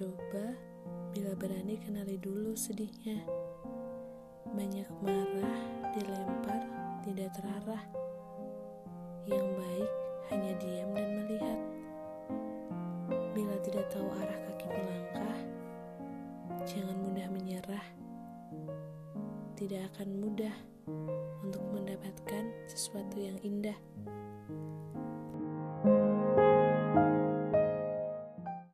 coba bila berani kenali dulu sedihnya. Banyak marah, dilempar, tidak terarah. Yang baik hanya diam dan melihat. Bila tidak tahu arah kaki melangkah, jangan mudah menyerah. Tidak akan mudah untuk mendapatkan sesuatu yang indah.